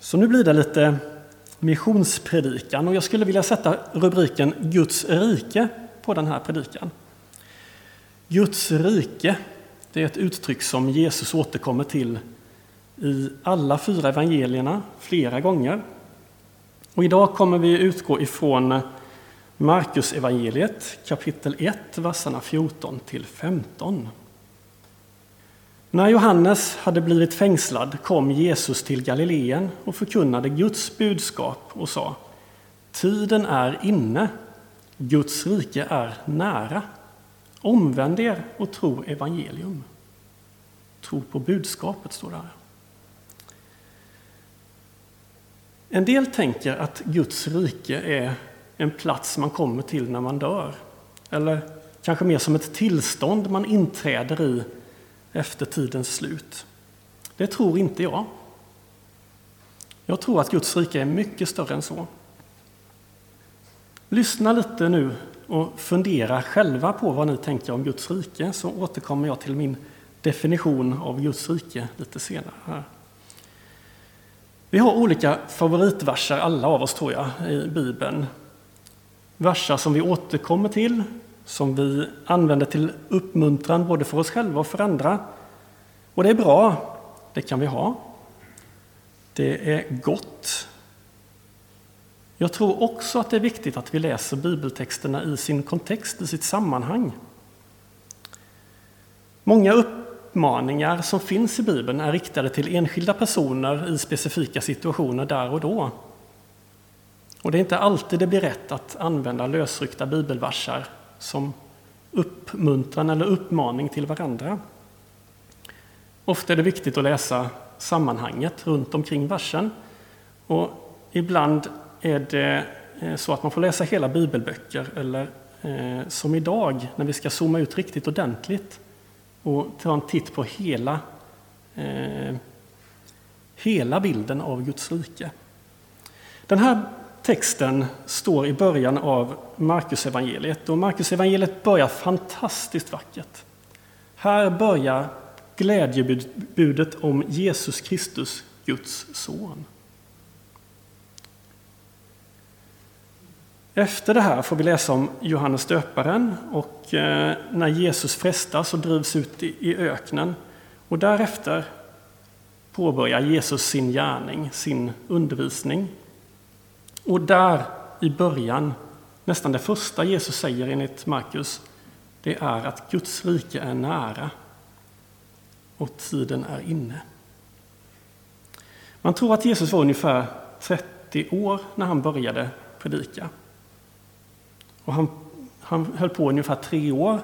Så nu blir det lite missionspredikan och jag skulle vilja sätta rubriken Guds rike på den här predikan. Guds rike, det är ett uttryck som Jesus återkommer till i alla fyra evangelierna flera gånger. Och idag kommer vi utgå ifrån Markus evangeliet kapitel 1, verserna 14 till 15. När Johannes hade blivit fängslad kom Jesus till Galileen och förkunnade Guds budskap och sa Tiden är inne, Guds rike är nära. Omvänd er och tro evangelium. Tro på budskapet, står det här. En del tänker att Guds rike är en plats man kommer till när man dör. Eller kanske mer som ett tillstånd man inträder i efter tidens slut. Det tror inte jag. Jag tror att Guds rike är mycket större än så. Lyssna lite nu och fundera själva på vad ni tänker om Guds rike, så återkommer jag till min definition av Guds rike lite senare. Vi har olika favoritverser, alla av oss tror jag, i Bibeln. Versar som vi återkommer till, som vi använder till uppmuntran både för oss själva och för andra. Och det är bra, det kan vi ha. Det är gott. Jag tror också att det är viktigt att vi läser bibeltexterna i sin kontext, i sitt sammanhang. Många uppmaningar som finns i Bibeln är riktade till enskilda personer i specifika situationer där och då. Och det är inte alltid det blir rätt att använda lösryckta bibelversar som uppmuntran eller uppmaning till varandra. Ofta är det viktigt att läsa sammanhanget runt omkring versen. Och ibland är det eh, så att man får läsa hela bibelböcker eller eh, som idag när vi ska zooma ut riktigt ordentligt och ta en titt på hela, eh, hela bilden av Guds rike. Den här texten står i början av Markusevangeliet, och Markusevangeliet börjar fantastiskt vackert. Här börjar glädjebudet om Jesus Kristus, Guds son. Efter det här får vi läsa om Johannes döparen och eh, när Jesus frestas och drivs ut i öknen. Och därefter påbörjar Jesus sin gärning, sin undervisning. Och där i början, nästan det första Jesus säger enligt Markus, det är att Guds rike är nära och tiden är inne. Man tror att Jesus var ungefär 30 år när han började predika. Och han, han höll på ungefär tre år.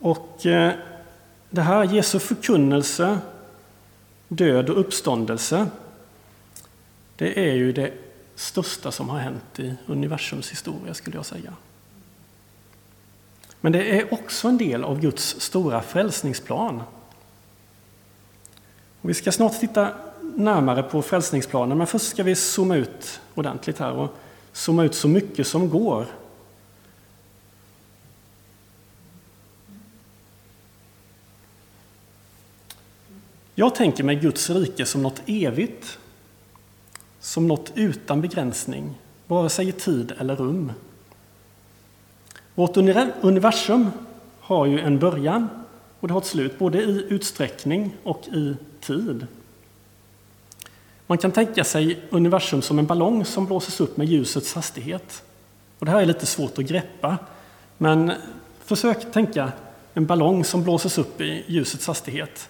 Och eh, det här, Jesu förkunnelse, död och uppståndelse, det är ju det största som har hänt i universums historia, skulle jag säga. Men det är också en del av Guds stora frälsningsplan. Och vi ska snart titta närmare på frälsningsplanen, men först ska vi zooma ut ordentligt här och zooma ut så mycket som går. Jag tänker mig Guds rike som något evigt, som något utan begränsning, vare sig i tid eller rum. Vårt universum har ju en början och det har ett slut, både i utsträckning och i tid. Man kan tänka sig universum som en ballong som blåses upp med ljusets hastighet. Och det här är lite svårt att greppa, men försök tänka en ballong som blåses upp i ljusets hastighet.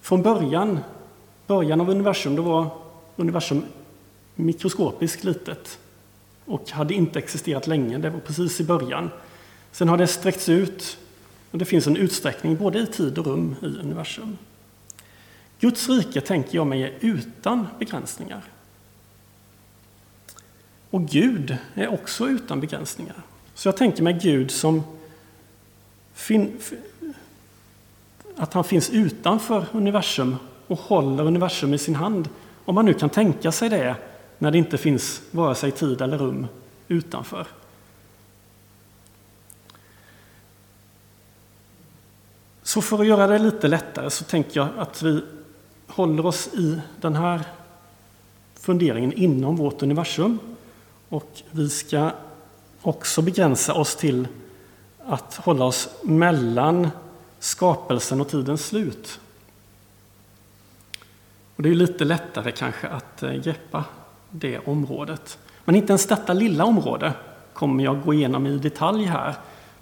Från början, början av universum, då var universum mikroskopiskt litet och hade inte existerat länge, det var precis i början. Sen har det sträckts ut och det finns en utsträckning både i tid och rum i universum. Guds rike tänker jag mig är utan begränsningar. Och Gud är också utan begränsningar. Så jag tänker mig Gud som fin, att han finns utanför universum och håller universum i sin hand. Om man nu kan tänka sig det när det inte finns vare sig tid eller rum utanför. Så för att göra det lite lättare så tänker jag att vi håller oss i den här funderingen inom vårt universum. Och vi ska också begränsa oss till att hålla oss mellan skapelsen och tidens slut. Och det är lite lättare kanske att eh, greppa det området. Men inte ens detta lilla område kommer jag gå igenom i detalj här.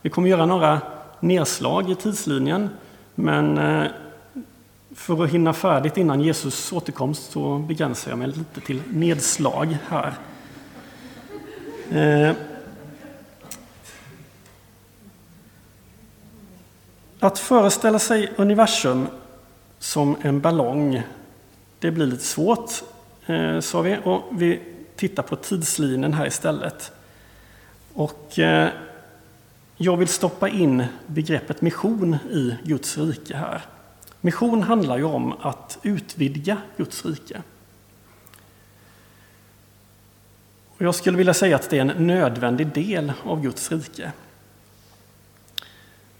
Vi kommer göra några nedslag i tidslinjen, men eh, för att hinna färdigt innan Jesus återkomst så begränsar jag mig lite till nedslag här. Eh, att föreställa sig universum som en ballong, det blir lite svårt, eh, sa vi. Och vi tittar på tidslinjen här istället. Och eh, jag vill stoppa in begreppet mission i Guds rike här. Mission handlar ju om att utvidga Guds rike. Och jag skulle vilja säga att det är en nödvändig del av Guds rike.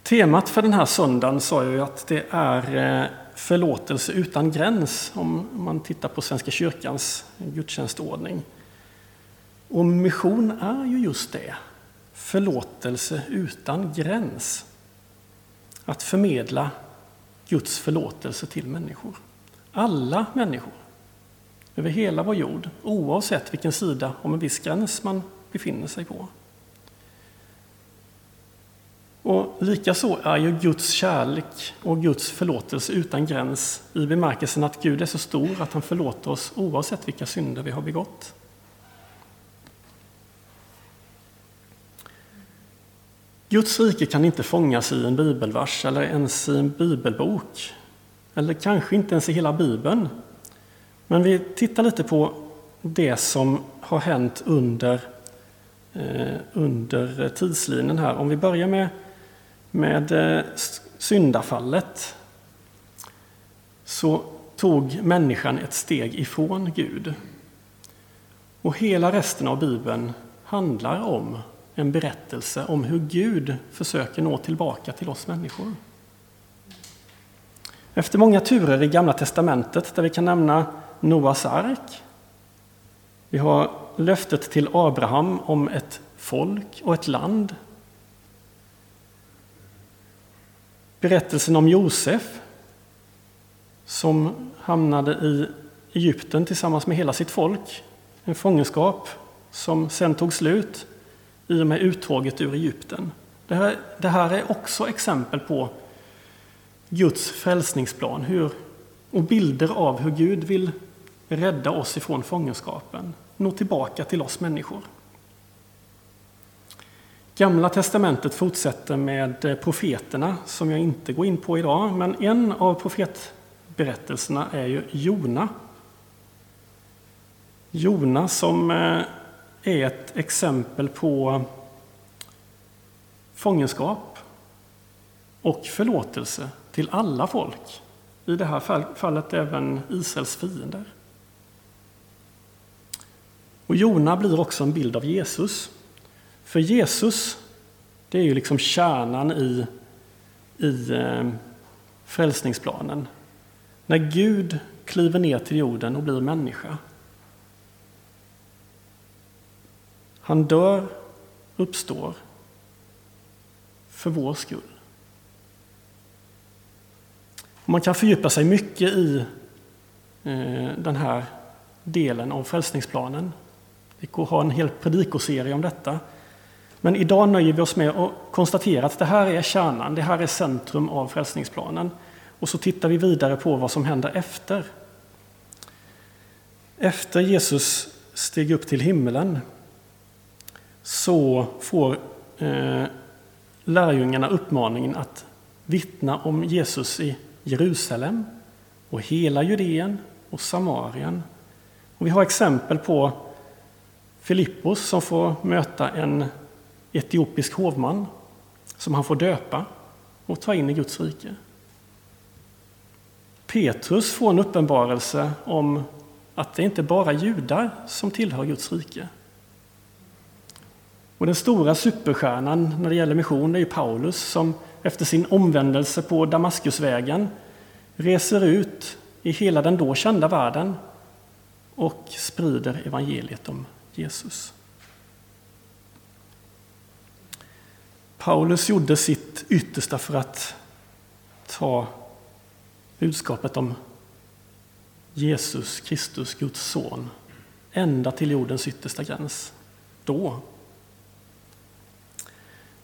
Temat för den här söndagen sa jag ju att det är eh, förlåtelse utan gräns om man tittar på Svenska kyrkans gudstjänstordning. Och mission är ju just det, förlåtelse utan gräns. Att förmedla Guds förlåtelse till människor. Alla människor. Över hela vår jord, oavsett vilken sida om en viss gräns man befinner sig på. Och likaså är ju Guds kärlek och Guds förlåtelse utan gräns i bemärkelsen att Gud är så stor att han förlåter oss oavsett vilka synder vi har begått. Guds rike kan inte fångas i en bibelvers eller ens i en bibelbok. Eller kanske inte ens i hela bibeln. Men vi tittar lite på det som har hänt under, eh, under tidslinjen här. Om vi börjar med, med eh, syndafallet så tog människan ett steg ifrån Gud. Och hela resten av Bibeln handlar om en berättelse om hur Gud försöker nå tillbaka till oss människor. Efter många turer i Gamla testamentet, där vi kan nämna Noas ark, vi har löftet till Abraham om ett folk och ett land. Berättelsen om Josef som hamnade i Egypten tillsammans med hela sitt folk. En fångenskap som sen tog slut i och med uttåget ur Egypten. Det här, det här är också exempel på Guds frälsningsplan hur, och bilder av hur Gud vill rädda oss ifrån fångenskapen, nå tillbaka till oss människor. Gamla testamentet fortsätter med eh, profeterna som jag inte går in på idag, men en av profetberättelserna är ju Jona. Jona som eh, är ett exempel på fångenskap och förlåtelse till alla folk. I det här fallet även Israels fiender. Och Jona blir också en bild av Jesus. För Jesus, det är ju liksom kärnan i, i eh, frälsningsplanen. När Gud kliver ner till jorden och blir människa Han dör, uppstår, för vår skull. Man kan fördjupa sig mycket i eh, den här delen av frälsningsplanen. Vi har en hel predikoserie om detta. Men idag nöjer vi oss med att konstatera att det här är kärnan, det här är centrum av frälsningsplanen. Och så tittar vi vidare på vad som händer efter. Efter Jesus steg upp till himlen så får eh, lärjungarna uppmaningen att vittna om Jesus i Jerusalem och hela Judeen och Samarien. Och vi har exempel på Filippos som får möta en etiopisk hovman som han får döpa och ta in i Guds rike. Petrus får en uppenbarelse om att det inte bara är judar som tillhör Guds rike. Och den stora superstjärnan när det gäller mission är Paulus som efter sin omvändelse på Damaskusvägen reser ut i hela den då kända världen och sprider evangeliet om Jesus. Paulus gjorde sitt yttersta för att ta budskapet om Jesus Kristus, Guds son, ända till jordens yttersta gräns. Då.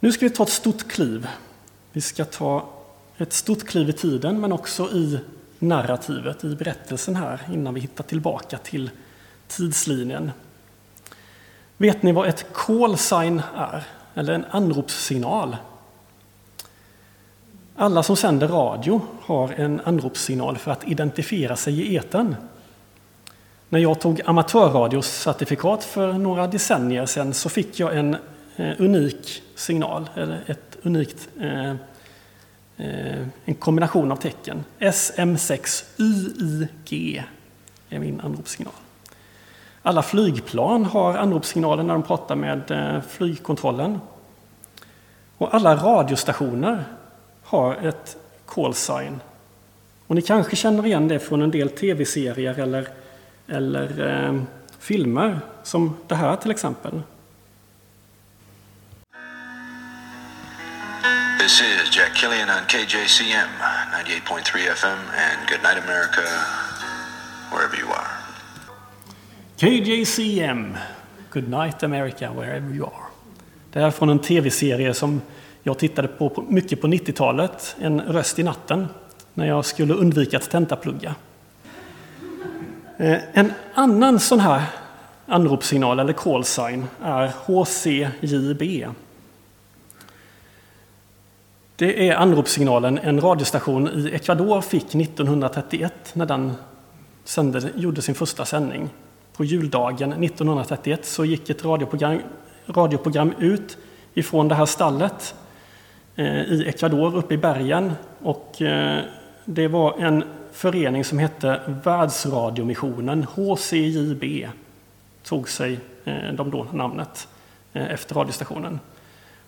Nu ska vi ta ett stort kliv. Vi ska ta ett stort kliv i tiden, men också i narrativet, i berättelsen här, innan vi hittar tillbaka till tidslinjen. Vet ni vad ett call sign är? Eller en anropssignal? Alla som sänder radio har en anropssignal för att identifiera sig i etern. När jag tog amatörradiocertifikat för några decennier sedan så fick jag en eh, unik signal, eller ett unikt, eh, eh, en kombination av tecken. SM6YIG är min anropssignal. Alla flygplan har anropssignaler när de pratar med eh, flygkontrollen. Och alla radiostationer har ett call sign. Och ni kanske känner igen det från en del tv-serier eller, eller eh, filmer, som det här till exempel. This is Jack Killian on KJCM 98.3 FM and Good Night America. KJCM, Good Night America, wherever you are. Det är från en tv-serie som jag tittade på mycket på 90-talet, En röst i natten, när jag skulle undvika att tentaplugga. Eh, en annan sån här anropssignal eller call sign är HCJB. Det är anropssignalen en radiostation i Ecuador fick 1931 när den sände, gjorde sin första sändning. På juldagen 1931 så gick ett radioprogram, radioprogram ut ifrån det här stallet Eh, i Ecuador uppe i bergen. Och eh, det var en förening som hette Världsradiomissionen, HCJB, tog sig eh, de då namnet eh, efter radiostationen.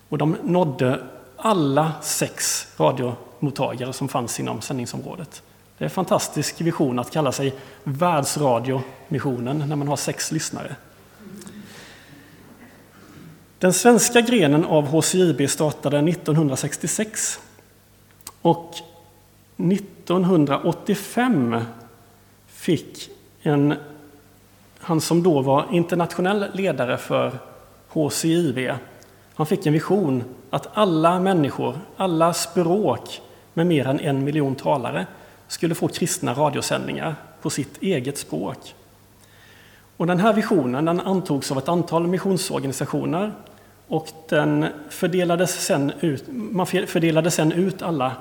Och de nådde alla sex radiomottagare som fanns inom sändningsområdet. Det är en fantastisk vision att kalla sig Världsradiomissionen när man har sex lyssnare. Den svenska grenen av HCIB startade 1966 och 1985 fick en, han som då var internationell ledare för HCIB, han fick en vision att alla människor, alla språk med mer än en miljon talare skulle få kristna radiosändningar på sitt eget språk. Och den här visionen den antogs av ett antal missionsorganisationer och den fördelades sen ut, man fördelade sen ut alla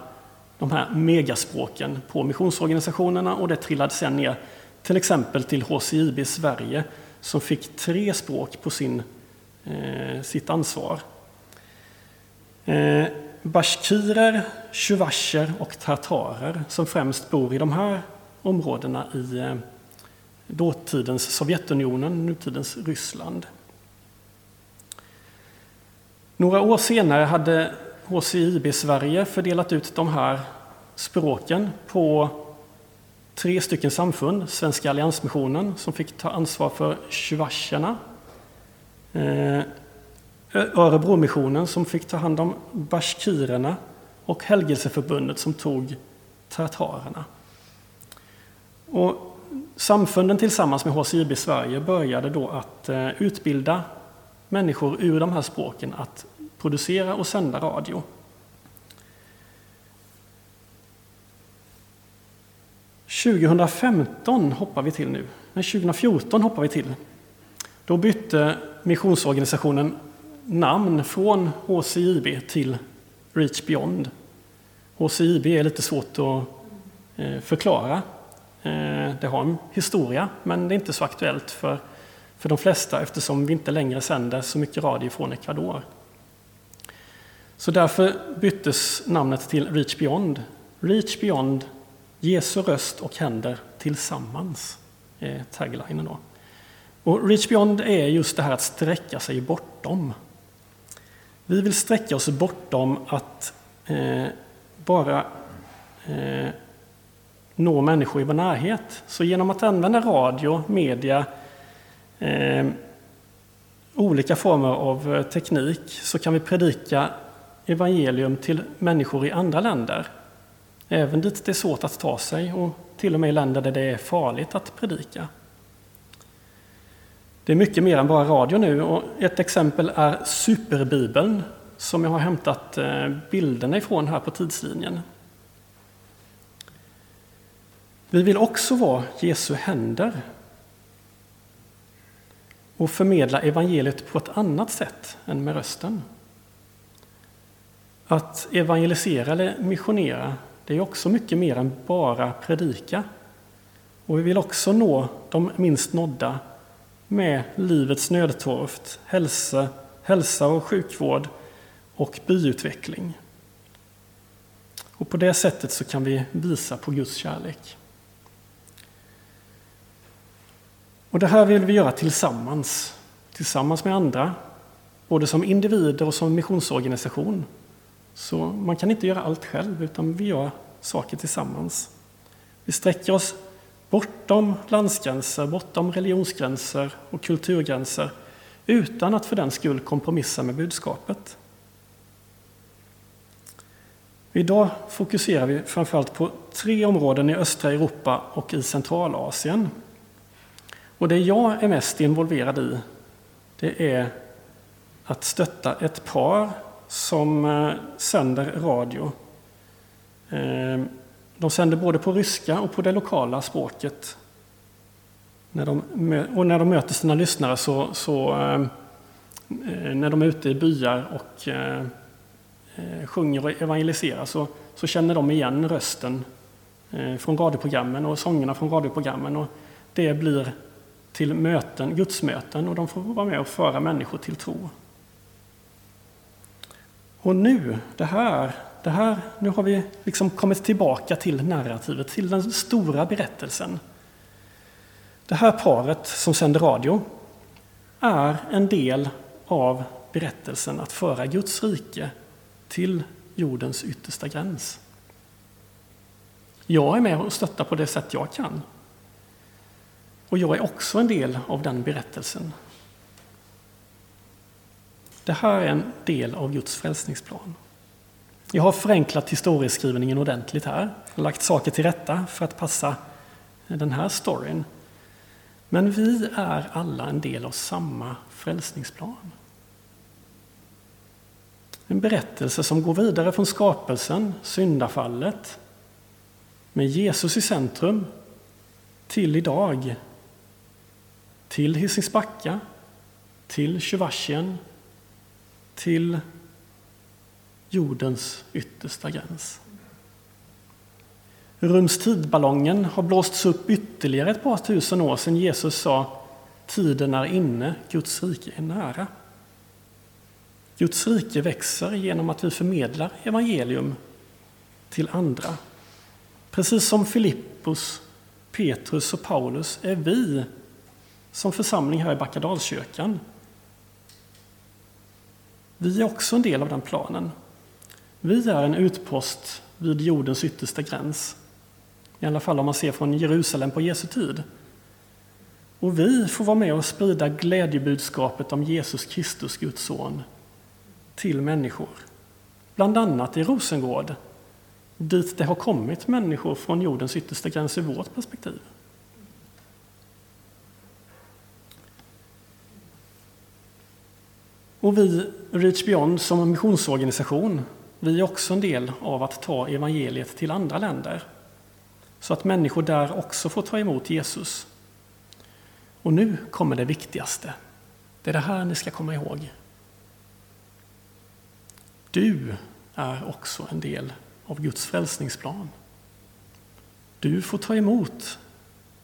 de här megaspråken på missionsorganisationerna och det trillade sen ner till exempel till HCIB Sverige som fick tre språk på sin, eh, sitt ansvar. Eh, bashkirer, tjuvascher och tartarer som främst bor i de här områdena i eh, dåtidens Sovjetunionen, nutidens Ryssland. Några år senare hade HCIB Sverige fördelat ut de här språken på tre stycken samfund. Svenska Alliansmissionen som fick ta ansvar för tjuvascherna. Eh, Eh, Örebromissionen som fick ta hand om bashkirerna och Helgelseförbundet som tog tartarerna. Och samfunden tillsammans med HCIB Sverige började då att eh, utbilda människor ur de här språken att producera och sända radio. –2015 hoppar vi till nu. Nej, 2014 hoppar vi till. Då bytte missionsorganisationen namn från HCIB till Reach Beyond. HCIB är lite svårt att eh, förklara. Eh, det har en historia, men det är inte så aktuellt för för de flesta eftersom vi inte längre sänder så mycket radio från Ecuador. Så därför byttes namnet till Reach Beyond. Reach Beyond, Jesu röst och händer tillsammans, är taglinen då. Och Reach Beyond är just det här att sträcka sig bortom. Vi vill sträcka oss bortom att eh, bara eh, nå människor i vår närhet. Så genom att använda radio, media, eh, olika former av eh, teknik så kan vi predika evangelium till människor i andra länder. Även dit det är svårt att ta sig och till och med i länder där det är farligt att predika. Det är mycket mer än bara radio nu och ett exempel är Superbibeln som jag har hämtat eh, bilderna ifrån här på tidslinjen. Vi vill också vara Jesu händer och förmedla evangeliet på ett annat sätt än med rösten. Att evangelisera eller missionera, det är också mycket mer än bara predika. Och vi vill också nå de minst nådda med livets nödtorft, hälsa, hälsa och sjukvård och byutveckling. Och på det sättet så kan vi visa på Guds kärlek. Och det här vill vi göra tillsammans, tillsammans med andra, både som individer och som missionsorganisation. Så man kan inte göra allt själv, utan vi gör saker tillsammans. Vi sträcker oss bortom landsgränser, bortom religionsgränser och kulturgränser utan att för den skull kompromissa med budskapet. Idag fokuserar vi framförallt på tre områden i östra Europa och i Centralasien. Och det jag är mest involverad i, det är att stötta ett par som eh, sänder radio. Eh, de sänder både på ryska och på det lokala språket. När de, och när de möter sina lyssnare så, så eh, eh, när de är ute i byar och eh, sjunger och evangeliserar så, så känner de igen rösten från radioprogrammen och sångerna från radioprogrammen. Och det blir till möten, gudsmöten och de får vara med och föra människor till tro. Och nu, det här, det här, nu har vi liksom kommit tillbaka till narrativet, till den stora berättelsen. Det här paret som sänder radio är en del av berättelsen att föra Guds rike till jordens yttersta gräns. Jag är med och stöttar på det sätt jag kan. Och jag är också en del av den berättelsen. Det här är en del av Guds frälsningsplan. Jag har förenklat historieskrivningen ordentligt här, lagt saker till rätta för att passa den här storyn. Men vi är alla en del av samma frälsningsplan. En berättelse som går vidare från skapelsen, syndafallet, med Jesus i centrum, till idag till Hisingsbacka, till Tjuvasjen, till jordens yttersta gräns. Rumstidballongen har blåsts upp ytterligare ett par tusen år sedan Jesus sa tiden är inne, Guds rike är nära. Guds rike växer genom att vi förmedlar evangelium till andra. Precis som Filippus, Petrus och Paulus är vi som församling här i Backadalskyrkan. Vi är också en del av den planen. Vi är en utpost vid jordens yttersta gräns. I alla fall om man ser från Jerusalem på Jesu tid. Och vi får vara med och sprida glädjebudskapet om Jesus Kristus, Guds son, till människor. Bland annat i Rosengård, dit det har kommit människor från jordens yttersta gräns i vårt perspektiv. Och vi, Reach Beyond, som missionsorganisation, vi är också en del av att ta evangeliet till andra länder. Så att människor där också får ta emot Jesus. Och nu kommer det viktigaste. Det är det här ni ska komma ihåg. Du är också en del av Guds frälsningsplan. Du får ta emot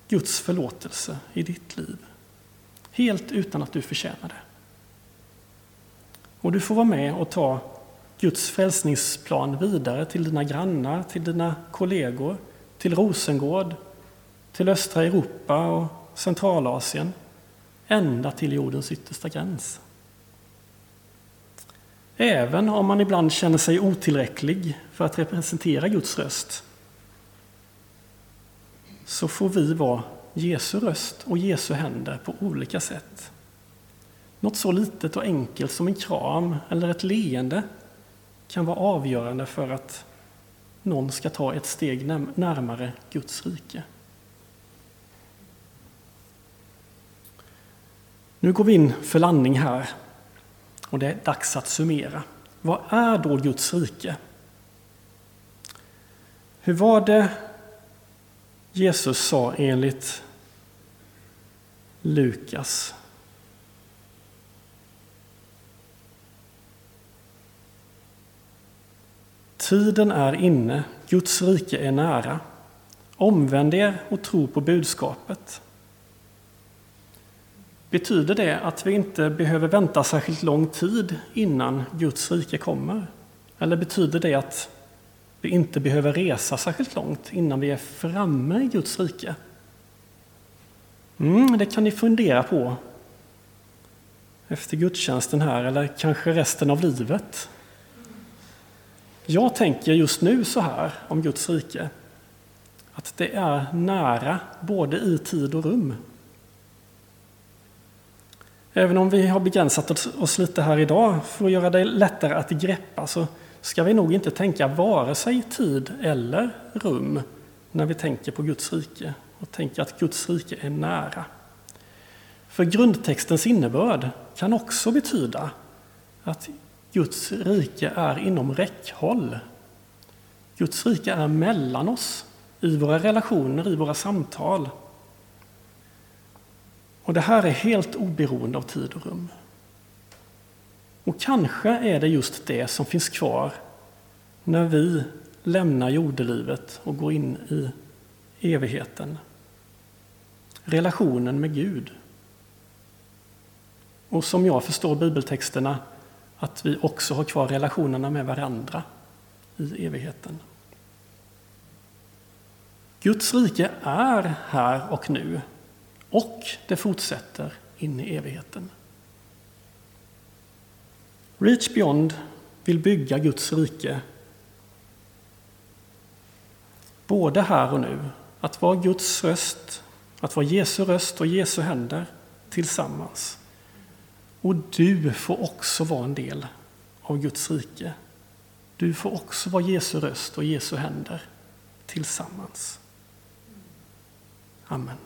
Guds förlåtelse i ditt liv. Helt utan att du förtjänar det. Och du får vara med och ta Guds frälsningsplan vidare till dina grannar, till dina kollegor, till Rosengård, till östra Europa och Centralasien, ända till jordens yttersta gräns. Även om man ibland känner sig otillräcklig för att representera Guds röst. så får vi vara Jesu röst och Jesu händer på olika sätt. Något så litet och enkelt som en kram eller ett leende kan vara avgörande för att någon ska ta ett steg närmare Guds rike. Nu går vi in för landning här och det är dags att summera. Vad är då Guds rike? Hur var det Jesus sa enligt Lukas? Tiden är inne, Guds rike är nära. Omvänd er och tro på budskapet. Betyder det att vi inte behöver vänta särskilt lång tid innan Guds rike kommer? Eller betyder det att vi inte behöver resa särskilt långt innan vi är framme i Guds rike? Mm, det kan ni fundera på efter gudstjänsten här, eller kanske resten av livet. Jag tänker just nu så här om Guds rike, att det är nära både i tid och rum. Även om vi har begränsat oss lite här idag för att göra det lättare att greppa så ska vi nog inte tänka vare sig tid eller rum när vi tänker på Guds rike och tänker att Guds rike är nära. För grundtextens innebörd kan också betyda att Guds rike är inom räckhåll. Guds rike är mellan oss, i våra relationer, i våra samtal. Och det här är helt oberoende av tid och rum. Och kanske är det just det som finns kvar när vi lämnar jordelivet och går in i evigheten. Relationen med Gud. Och som jag förstår bibeltexterna att vi också har kvar relationerna med varandra i evigheten. Guds rike är här och nu och det fortsätter in i evigheten. Reach Beyond vill bygga Guds rike både här och nu. Att vara Guds röst, att vara Jesu röst och Jesu händer tillsammans. Och du får också vara en del av Guds rike. Du får också vara Jesu röst och Jesu händer tillsammans. Amen.